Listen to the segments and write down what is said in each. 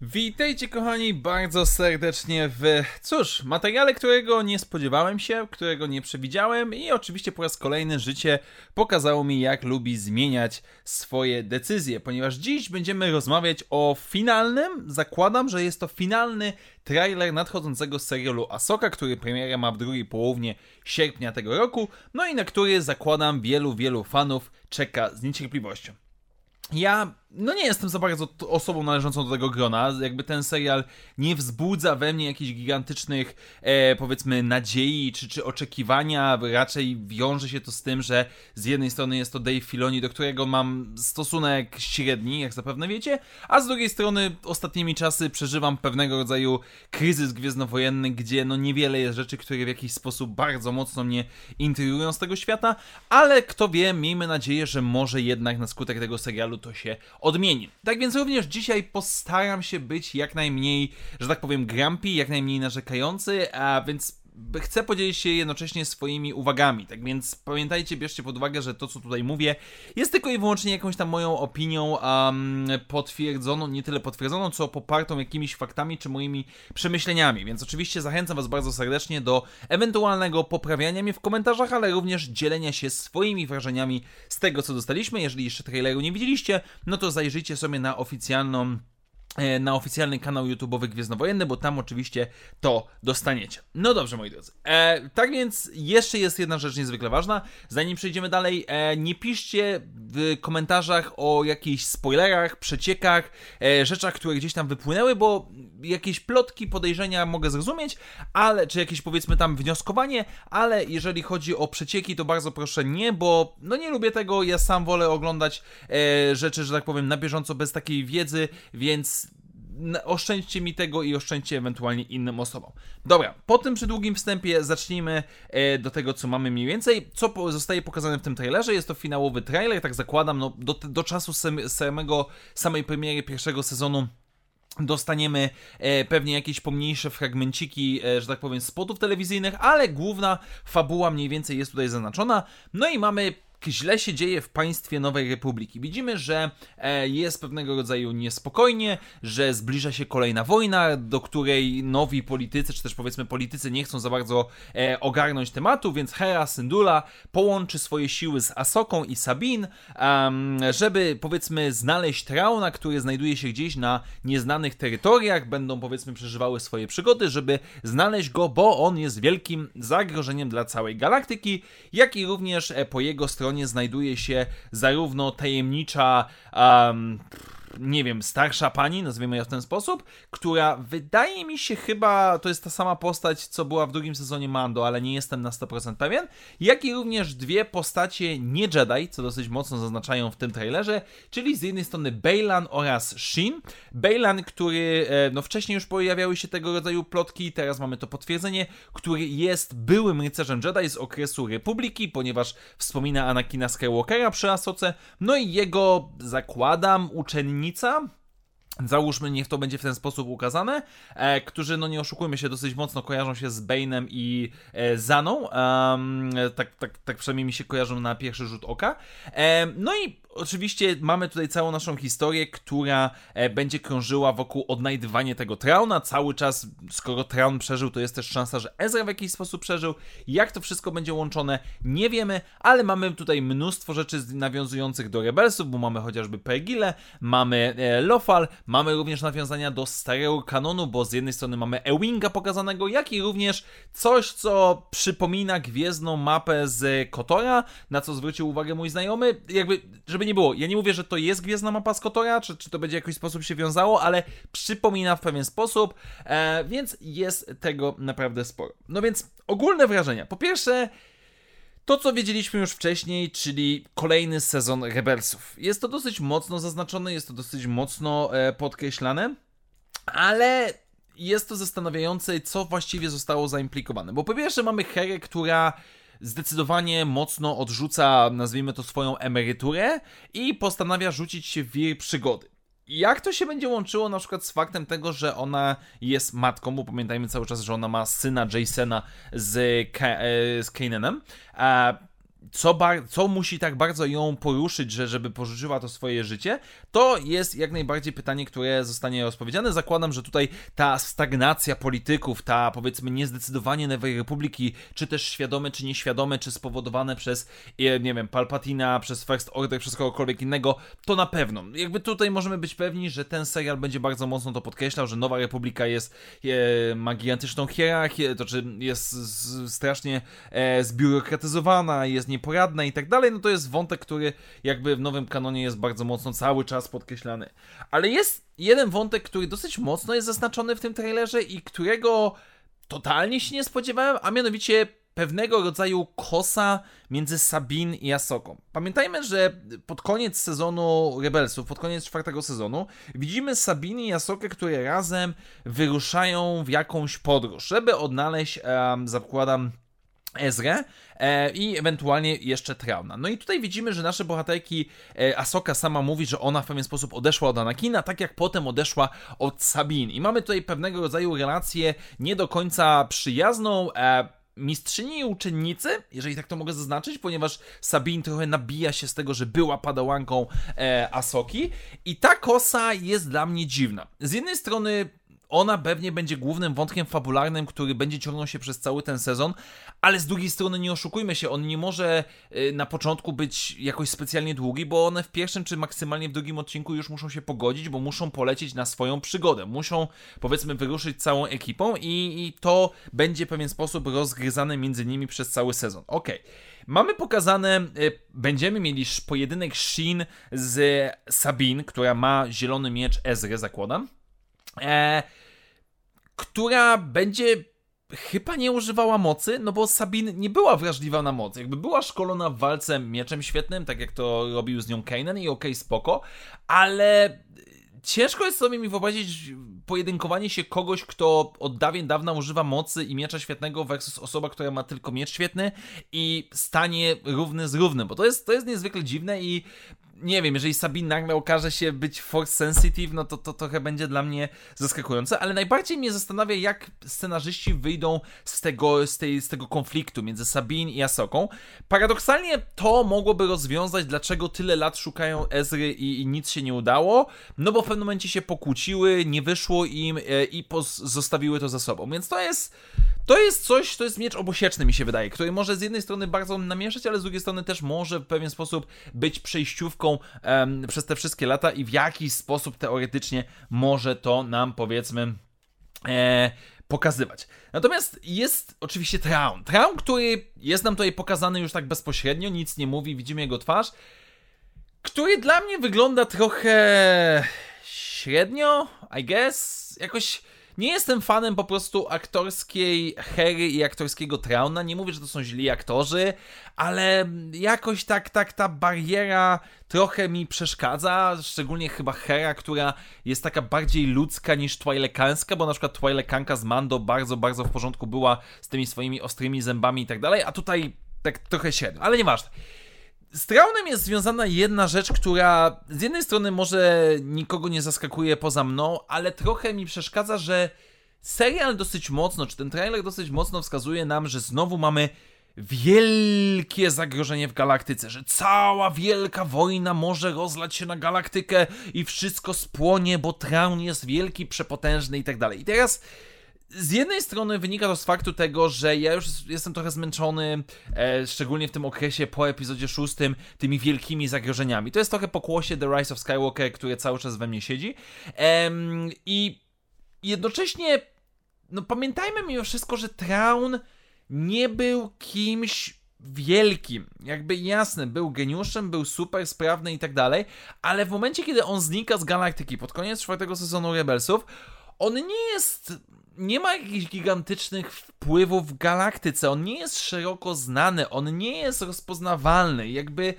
Witajcie kochani bardzo serdecznie w, cóż, materiale, którego nie spodziewałem się, którego nie przewidziałem i oczywiście po raz kolejny życie pokazało mi jak lubi zmieniać swoje decyzje, ponieważ dziś będziemy rozmawiać o finalnym, zakładam, że jest to finalny trailer nadchodzącego serialu Asoka, który premierę ma w drugiej połowie sierpnia tego roku, no i na który zakładam wielu, wielu fanów czeka z niecierpliwością. Ja no nie jestem za bardzo osobą należącą do tego grona. Jakby ten serial nie wzbudza we mnie jakichś gigantycznych, e, powiedzmy, nadziei czy, czy oczekiwania. Raczej wiąże się to z tym, że z jednej strony jest to Dave Filoni, do którego mam stosunek średni, jak zapewne wiecie, a z drugiej strony ostatnimi czasy przeżywam pewnego rodzaju kryzys gwiezdnowojenny, gdzie no niewiele jest rzeczy, które w jakiś sposób bardzo mocno mnie intrygują z tego świata, ale kto wie, miejmy nadzieję, że może jednak na skutek tego serialu to się odmieni. Tak więc również dzisiaj postaram się być jak najmniej, że tak powiem, grumpy, jak najmniej narzekający, a więc chcę podzielić się jednocześnie swoimi uwagami. Tak więc pamiętajcie, bierzcie pod uwagę, że to, co tutaj mówię, jest tylko i wyłącznie jakąś tam moją opinią um, potwierdzoną, nie tyle potwierdzoną, co popartą jakimiś faktami czy moimi przemyśleniami. Więc oczywiście zachęcam Was bardzo serdecznie do ewentualnego poprawiania mnie w komentarzach, ale również dzielenia się swoimi wrażeniami z tego, co dostaliśmy. Jeżeli jeszcze traileru nie widzieliście, no to zajrzyjcie sobie na oficjalną na oficjalny kanał YouTube'owy Gwiezdnowojenny, bo tam oczywiście to dostaniecie. No dobrze, moi drodzy. E, tak więc jeszcze jest jedna rzecz niezwykle ważna. Zanim przejdziemy dalej, e, nie piszcie w komentarzach o jakichś spoilerach, przeciekach, e, rzeczach, które gdzieś tam wypłynęły, bo jakieś plotki, podejrzenia mogę zrozumieć, ale, czy jakieś powiedzmy tam wnioskowanie, ale jeżeli chodzi o przecieki, to bardzo proszę nie, bo no nie lubię tego, ja sam wolę oglądać e, rzeczy, że tak powiem, na bieżąco bez takiej wiedzy, więc oszczędźcie mi tego i oszczędźcie ewentualnie innym osobom. Dobra, po tym przydługim wstępie zacznijmy e, do tego, co mamy mniej więcej. Co zostaje pokazane w tym trailerze? Jest to finałowy trailer, tak zakładam, no, do, do czasu samego, samej premiery pierwszego sezonu dostaniemy e, pewnie jakieś pomniejsze fragmenciki, e, że tak powiem, spotów telewizyjnych, ale główna fabuła mniej więcej jest tutaj zaznaczona. No i mamy źle się dzieje w państwie Nowej Republiki. Widzimy, że e, jest pewnego rodzaju niespokojnie, że zbliża się kolejna wojna, do której nowi politycy, czy też powiedzmy politycy nie chcą za bardzo e, ogarnąć tematu, więc Hera Syndulla połączy swoje siły z Asoką i Sabin, żeby powiedzmy znaleźć Trauna, który znajduje się gdzieś na nieznanych terytoriach, będą powiedzmy przeżywały swoje przygody, żeby znaleźć go, bo on jest wielkim zagrożeniem dla całej galaktyki, jak i również e, po jego stronie stronie znajduje się zarówno tajemnicza um, nie wiem, starsza pani, nazwijmy ją w ten sposób, która wydaje mi się chyba, to jest ta sama postać, co była w drugim sezonie Mando, ale nie jestem na 100% pewien, jak i również dwie postacie nie Jedi, co dosyć mocno zaznaczają w tym trailerze, czyli z jednej strony Bejlan oraz Shin. Bejlan, który, e, no wcześniej już pojawiały się tego rodzaju plotki, teraz mamy to potwierdzenie, który jest byłym rycerzem Jedi z okresu Republiki, ponieważ wspomina Anakina Skywalkera przy Asoce, no i jego, zakładam, różnica Załóżmy, niech to będzie w ten sposób ukazane, e, którzy, no nie oszukujmy się, dosyć mocno kojarzą się z Bane'em i e, Zaną. Um, tak, tak, tak przynajmniej mi się kojarzą na pierwszy rzut oka. E, no i oczywiście mamy tutaj całą naszą historię, która e, będzie krążyła wokół odnajdywania tego Trauna. Cały czas, skoro Traun przeżył, to jest też szansa, że Ezra w jakiś sposób przeżył. Jak to wszystko będzie łączone, nie wiemy, ale mamy tutaj mnóstwo rzeczy nawiązujących do Rebelsów, bo mamy chociażby Pergile, mamy e, Lofal, mamy również nawiązania do starego kanonu, bo z jednej strony mamy Ewinga pokazanego, jak i również coś, co przypomina gwiezdną mapę z Kotora, na co zwrócił uwagę mój znajomy. Jakby, żeby nie było, ja nie mówię, że to jest Gwiezdna Mapa z Kotora, czy, czy to będzie w jakiś sposób się wiązało, ale przypomina w pewien sposób, e, więc jest tego naprawdę sporo. No więc ogólne wrażenia. Po pierwsze, to, co wiedzieliśmy już wcześniej, czyli kolejny sezon Rebelsów. Jest to dosyć mocno zaznaczone, jest to dosyć mocno e, podkreślane, ale jest to zastanawiające, co właściwie zostało zaimplikowane. Bo po pierwsze mamy Herę, która zdecydowanie mocno odrzuca, nazwijmy to swoją emeryturę i postanawia rzucić się w wir przygody. Jak to się będzie łączyło na przykład z faktem tego, że ona jest matką, bo pamiętajmy cały czas, że ona ma syna Jasona z, Ka e, z Kananem, co, co musi tak bardzo ją poruszyć, że żeby porzuciła to swoje życie, to jest jak najbardziej pytanie, które zostanie rozpowiedziane. Zakładam, że tutaj ta stagnacja polityków, ta powiedzmy niezdecydowanie Nowej Republiki, czy też świadome, czy nieświadome, czy spowodowane przez, e, nie wiem, Palpatina, przez First Order, przez kogokolwiek innego, to na pewno. Jakby tutaj możemy być pewni, że ten serial będzie bardzo mocno to podkreślał, że Nowa Republika jest, e, ma gigantyczną hierarchię, to czy jest strasznie e, zbiurokratyzowana, jest nie nieporadna i tak dalej, no to jest wątek, który jakby w nowym kanonie jest bardzo mocno cały czas podkreślany. Ale jest jeden wątek, który dosyć mocno jest zaznaczony w tym trailerze i którego totalnie się nie spodziewałem, a mianowicie pewnego rodzaju kosa między Sabin i Asoką. Pamiętajmy, że pod koniec sezonu Rebelsów, pod koniec czwartego sezonu, widzimy Sabin i Asokę, które razem wyruszają w jakąś podróż, żeby odnaleźć, um, zakładam, Ezrę e, i ewentualnie jeszcze Trauna. No i tutaj widzimy, że nasze bohaterki, e, Asoka sama mówi, że ona w pewien sposób odeszła od Anakina, tak jak potem odeszła od Sabin. I mamy tutaj pewnego rodzaju relację nie do końca przyjazną, e, mistrzyni i uczennicy, jeżeli tak to mogę zaznaczyć, ponieważ Sabine trochę nabija się z tego, że była padałanką e, Asoki i ta kosa jest dla mnie dziwna. Z jednej strony ona pewnie będzie głównym wątkiem fabularnym, który będzie ciągnął się przez cały ten sezon, ale z drugiej strony nie oszukujmy się, on nie może y, na początku być jakoś specjalnie długi, bo one w pierwszym czy maksymalnie w drugim odcinku już muszą się pogodzić, bo muszą polecieć na swoją przygodę. Muszą powiedzmy wyruszyć całą ekipą i, i to będzie w pewien sposób rozgryzane między nimi przez cały sezon. Okej. Okay. Mamy pokazane, y, będziemy mieli pojedynek Shin z Sabine, która ma zielony miecz Ezry, zakładam e, która będzie chyba nie używała mocy, no bo Sabin nie była wrażliwa na moc. Jakby była szkolona w walce mieczem świetnym, tak jak to robił z nią Kanan i okej, okay, spoko, ale ciężko jest sobie mi wyobrazić pojedynkowanie się kogoś, kto od dawien dawna używa mocy i miecza świetnego versus osoba, która ma tylko miecz świetny i stanie równy z równym, bo to jest, to jest niezwykle dziwne i nie wiem, jeżeli Sabine nagle okaże się być force sensitive, no to, to trochę będzie dla mnie zaskakujące, ale najbardziej mnie zastanawia, jak scenarzyści wyjdą z tego, z, tej, z tego konfliktu między Sabine i Asoką. Paradoksalnie to mogłoby rozwiązać, dlaczego tyle lat szukają Ezry i, i nic się nie udało, no bo w pewnym momencie się pokłóciły, nie wyszło im e, i zostawiły to za sobą, więc to jest to jest coś, to jest miecz obosieczny mi się wydaje, który może z jednej strony bardzo namieszać, ale z drugiej strony też może w pewien sposób być przejściówką przez te wszystkie lata i w jakiś sposób teoretycznie może to nam powiedzmy e, pokazywać. Natomiast jest oczywiście Traun. Traun, który jest nam tutaj pokazany już tak bezpośrednio, nic nie mówi, widzimy jego twarz, który dla mnie wygląda trochę średnio, I guess, jakoś nie jestem fanem po prostu aktorskiej Harry i aktorskiego Trauna. Nie mówię, że to są źli aktorzy, ale jakoś tak, tak ta bariera trochę mi przeszkadza, szczególnie chyba Hera, która jest taka bardziej ludzka niż Twilekanska, bo na przykład Twilekanka z Mando bardzo, bardzo w porządku była z tymi swoimi ostrymi zębami i tak dalej, a tutaj tak trochę średnio, ale nieważne. Z Traunem jest związana jedna rzecz, która z jednej strony może nikogo nie zaskakuje poza mną, ale trochę mi przeszkadza, że serial dosyć mocno, czy ten trailer dosyć mocno wskazuje nam, że znowu mamy wielkie zagrożenie w galaktyce, że cała wielka wojna może rozlać się na galaktykę i wszystko spłonie, bo Traun jest wielki, przepotężny i tak dalej. I teraz z jednej strony wynika to z faktu tego, że ja już jestem trochę zmęczony, e, szczególnie w tym okresie po epizodzie szóstym, tymi wielkimi zagrożeniami. To jest trochę pokłosie The Rise of Skywalker, które cały czas we mnie siedzi. E, I jednocześnie, no pamiętajmy mimo wszystko, że Traun nie był kimś wielkim. Jakby jasne, był geniuszem, był super sprawny i tak dalej, ale w momencie, kiedy on znika z galaktyki pod koniec czwartego sezonu Rebelsów, on nie jest nie ma jakichś gigantycznych wpływów w galaktyce. On nie jest szeroko znany, on nie jest rozpoznawalny. Jakby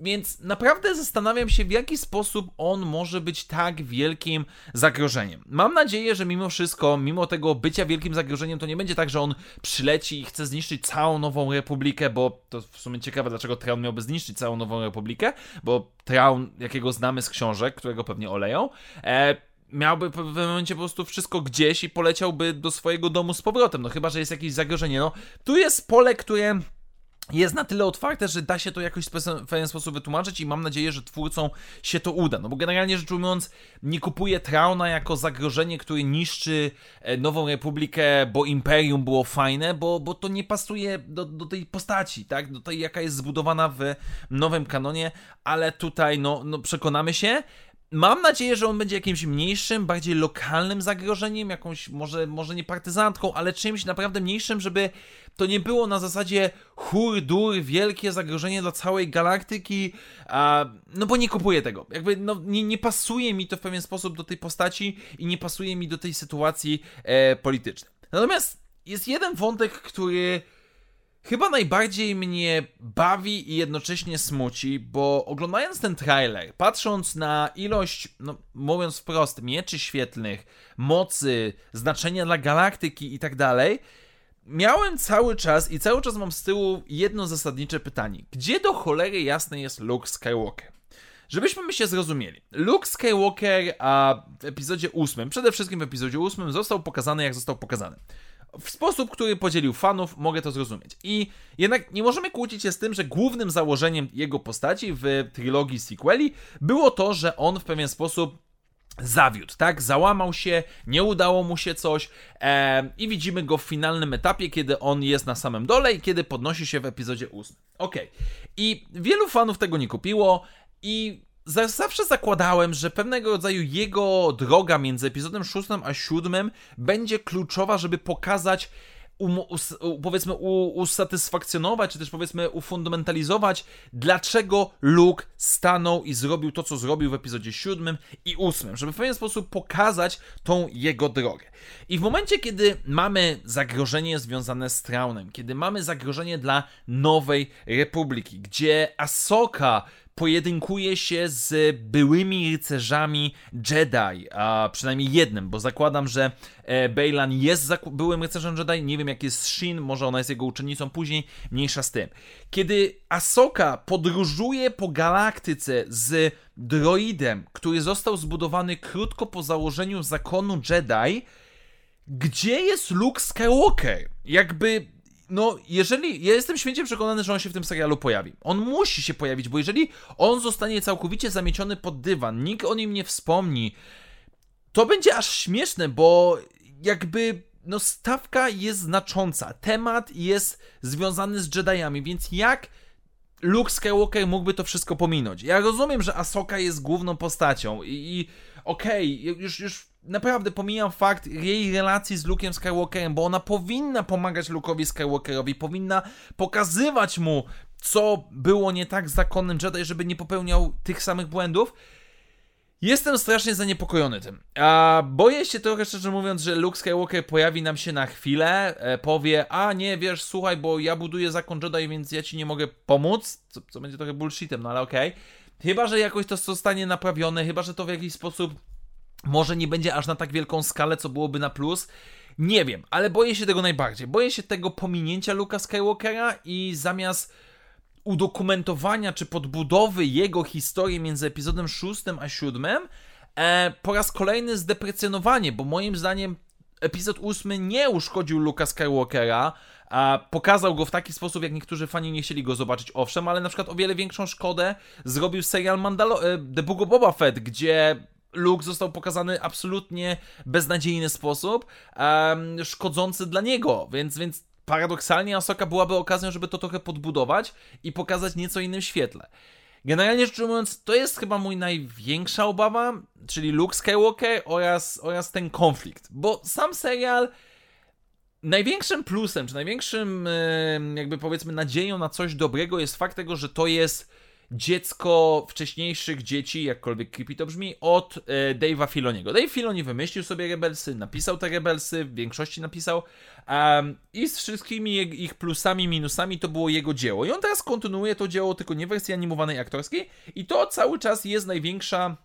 Więc naprawdę zastanawiam się, w jaki sposób on może być tak wielkim zagrożeniem. Mam nadzieję, że mimo wszystko, mimo tego bycia wielkim zagrożeniem, to nie będzie tak, że on przyleci i chce zniszczyć całą Nową Republikę, bo to w sumie ciekawe, dlaczego Traun miałby zniszczyć całą Nową Republikę, bo Traun, jakiego znamy z książek, którego pewnie oleją, e, miałby w pewnym momencie po prostu wszystko gdzieś i poleciałby do swojego domu z powrotem. No chyba, że jest jakieś zagrożenie. No, tu jest pole, które jest na tyle otwarte, że da się to jakoś w pewien sposób wytłumaczyć i mam nadzieję, że twórcom się to uda. No bo generalnie rzecz ujmując, nie kupuję Trauna jako zagrożenie, które niszczy e, Nową Republikę, bo Imperium było fajne, bo, bo to nie pasuje do, do tej postaci, tak? Do tej, jaka jest zbudowana w nowym kanonie, ale tutaj, no, no przekonamy się. Mam nadzieję, że on będzie jakimś mniejszym, bardziej lokalnym zagrożeniem, jakąś może, może nie partyzantką, ale czymś naprawdę mniejszym, żeby to nie było na zasadzie hurdur, wielkie zagrożenie dla całej galaktyki, a, no bo nie kupuję tego. Jakby no, nie, nie pasuje mi to w pewien sposób do tej postaci i nie pasuje mi do tej sytuacji e, politycznej. Natomiast jest jeden wątek, który chyba najbardziej mnie bawi i jednocześnie smuci, bo oglądając ten trailer, patrząc na ilość, no mówiąc wprost, mieczy świetlnych, mocy, znaczenia dla galaktyki i tak dalej, miałem cały czas i cały czas mam z tyłu jedno zasadnicze pytanie. Gdzie do cholery jasne jest Luke Skywalker? Żebyśmy my się zrozumieli. Luke Skywalker a w epizodzie 8, przede wszystkim w epizodzie 8 został pokazany jak został pokazany w sposób, który podzielił fanów, mogę to zrozumieć. I jednak nie możemy kłócić się z tym, że głównym założeniem jego postaci w trylogii sequeli było to, że on w pewien sposób zawiódł, tak? Załamał się, nie udało mu się coś e, i widzimy go w finalnym etapie, kiedy on jest na samym dole i kiedy podnosi się w epizodzie 8. Ok. I wielu fanów tego nie kupiło i zawsze zakładałem, że pewnego rodzaju jego droga między epizodem 6 a 7 będzie kluczowa, żeby pokazać um, us, powiedzmy usatysfakcjonować, czy też powiedzmy ufundamentalizować, dlaczego Luke stanął i zrobił to, co zrobił w epizodzie 7 i 8, żeby w pewien sposób pokazać tą jego drogę. I w momencie, kiedy mamy zagrożenie związane z Traunem, kiedy mamy zagrożenie dla Nowej Republiki, gdzie Asoka pojedynkuje się z byłymi rycerzami Jedi, a przynajmniej jednym, bo zakładam, że e, Bejlan jest byłym rycerzem Jedi, nie wiem jak jest Shin, może ona jest jego uczennicą później, mniejsza z tym. Kiedy Asoka podróżuje po galaktyce z droidem, który został zbudowany krótko po założeniu zakonu Jedi, gdzie jest Luke Skywalker? Jakby no, jeżeli. Ja jestem święcie przekonany, że on się w tym serialu pojawi. On musi się pojawić, bo jeżeli on zostanie całkowicie zamieciony pod dywan, nikt o nim nie wspomni, to będzie aż śmieszne, bo jakby. No, stawka jest znacząca. Temat jest związany z Jediami, więc jak Luke Skywalker mógłby to wszystko pominąć? Ja rozumiem, że Asoka jest główną postacią i, i okej, okay, już, już naprawdę pomijam fakt jej relacji z Luke'em Skywalkerem, bo ona powinna pomagać Luke'owi Skywalkerowi, powinna pokazywać mu, co było nie tak z zakonnym Jedi, żeby nie popełniał tych samych błędów. Jestem strasznie zaniepokojony tym. A boję się trochę, szczerze mówiąc, że Luke Skywalker pojawi nam się na chwilę, e, powie, a nie, wiesz, słuchaj, bo ja buduję zakon Jedi, więc ja ci nie mogę pomóc, co, co będzie trochę bullshitem, no ale okej. Okay. Chyba, że jakoś to zostanie naprawione, chyba, że to w jakiś sposób może nie będzie aż na tak wielką skalę, co byłoby na plus. Nie wiem, ale boję się tego najbardziej. Boję się tego pominięcia Luka Skywalkera i zamiast udokumentowania czy podbudowy jego historii między epizodem 6 a 7, e, po raz kolejny zdeprecjonowanie, bo moim zdaniem epizod 8 nie uszkodził Luka Skywalkera, a pokazał go w taki sposób, jak niektórzy fani nie chcieli go zobaczyć, owszem, ale na przykład o wiele większą szkodę zrobił serial Mandalo- e, The Book of Boba Fett, gdzie Luke został pokazany absolutnie beznadziejny sposób, um, szkodzący dla niego, więc, więc paradoksalnie Asoka byłaby okazją, żeby to trochę podbudować i pokazać nieco innym świetle. Generalnie rzecz ujmując, to jest chyba mój największa obawa, czyli Luke Skywalker oraz, oraz ten konflikt, bo sam serial największym plusem, czy największym jakby powiedzmy nadzieją na coś dobrego jest fakt tego, że to jest dziecko wcześniejszych dzieci, jakkolwiek creepy to brzmi, od e, Dave'a Filoniego. Dave Filoni wymyślił sobie Rebelsy, napisał te Rebelsy, w większości napisał um, i z wszystkimi ich plusami, minusami to było jego dzieło. I on teraz kontynuuje to dzieło, tylko nie w wersji animowanej aktorskiej i to cały czas jest największa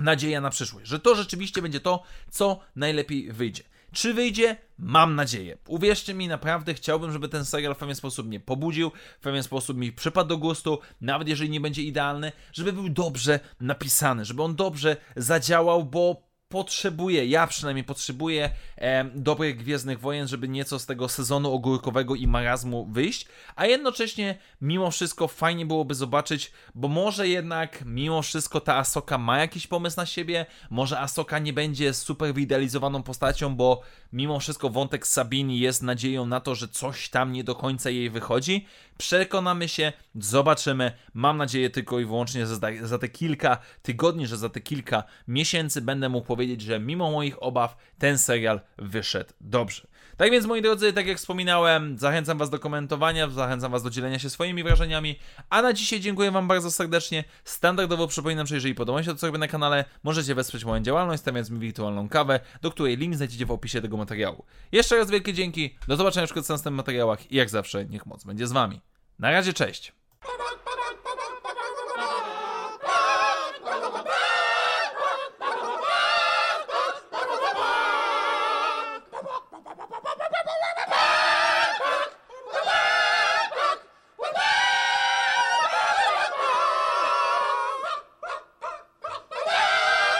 nadzieja na przyszłość, że to rzeczywiście będzie to, co najlepiej wyjdzie. Czy wyjdzie? Mam nadzieję. Uwierzcie mi, naprawdę chciałbym, żeby ten serial w pewien sposób mnie pobudził, w pewien sposób mi przypadł do gustu, nawet jeżeli nie będzie idealny, żeby był dobrze napisany, żeby on dobrze zadziałał, bo potrzebuję, ja przynajmniej potrzebuję e, dobrych Gwiezdnych Wojen, żeby nieco z tego sezonu ogórkowego i marazmu wyjść, a jednocześnie mimo wszystko fajnie byłoby zobaczyć, bo może jednak mimo wszystko ta Asoka ma jakiś pomysł na siebie, może Asoka nie będzie super wyidealizowaną postacią, bo mimo wszystko wątek Sabini jest nadzieją na to, że coś tam nie do końca jej wychodzi. Przekonamy się, zobaczymy. Mam nadzieję tylko i wyłącznie za, za te kilka tygodni, że za te kilka miesięcy będę mógł powiedzieć, że mimo moich obaw ten serial wyszedł dobrze. Tak więc, moi drodzy, tak jak wspominałem, zachęcam Was do komentowania, zachęcam Was do dzielenia się swoimi wrażeniami, a na dzisiaj dziękuję Wam bardzo serdecznie. Standardowo przypominam, że jeżeli podoba się to, co robię na kanale, możecie wesprzeć moją działalność, stawiając mi wirtualną kawę, do której link znajdziecie w opisie tego materiału. Jeszcze raz wielkie dzięki, do zobaczenia w następnych materiałach i jak zawsze, niech moc będzie z Wami. Na razie, cześć!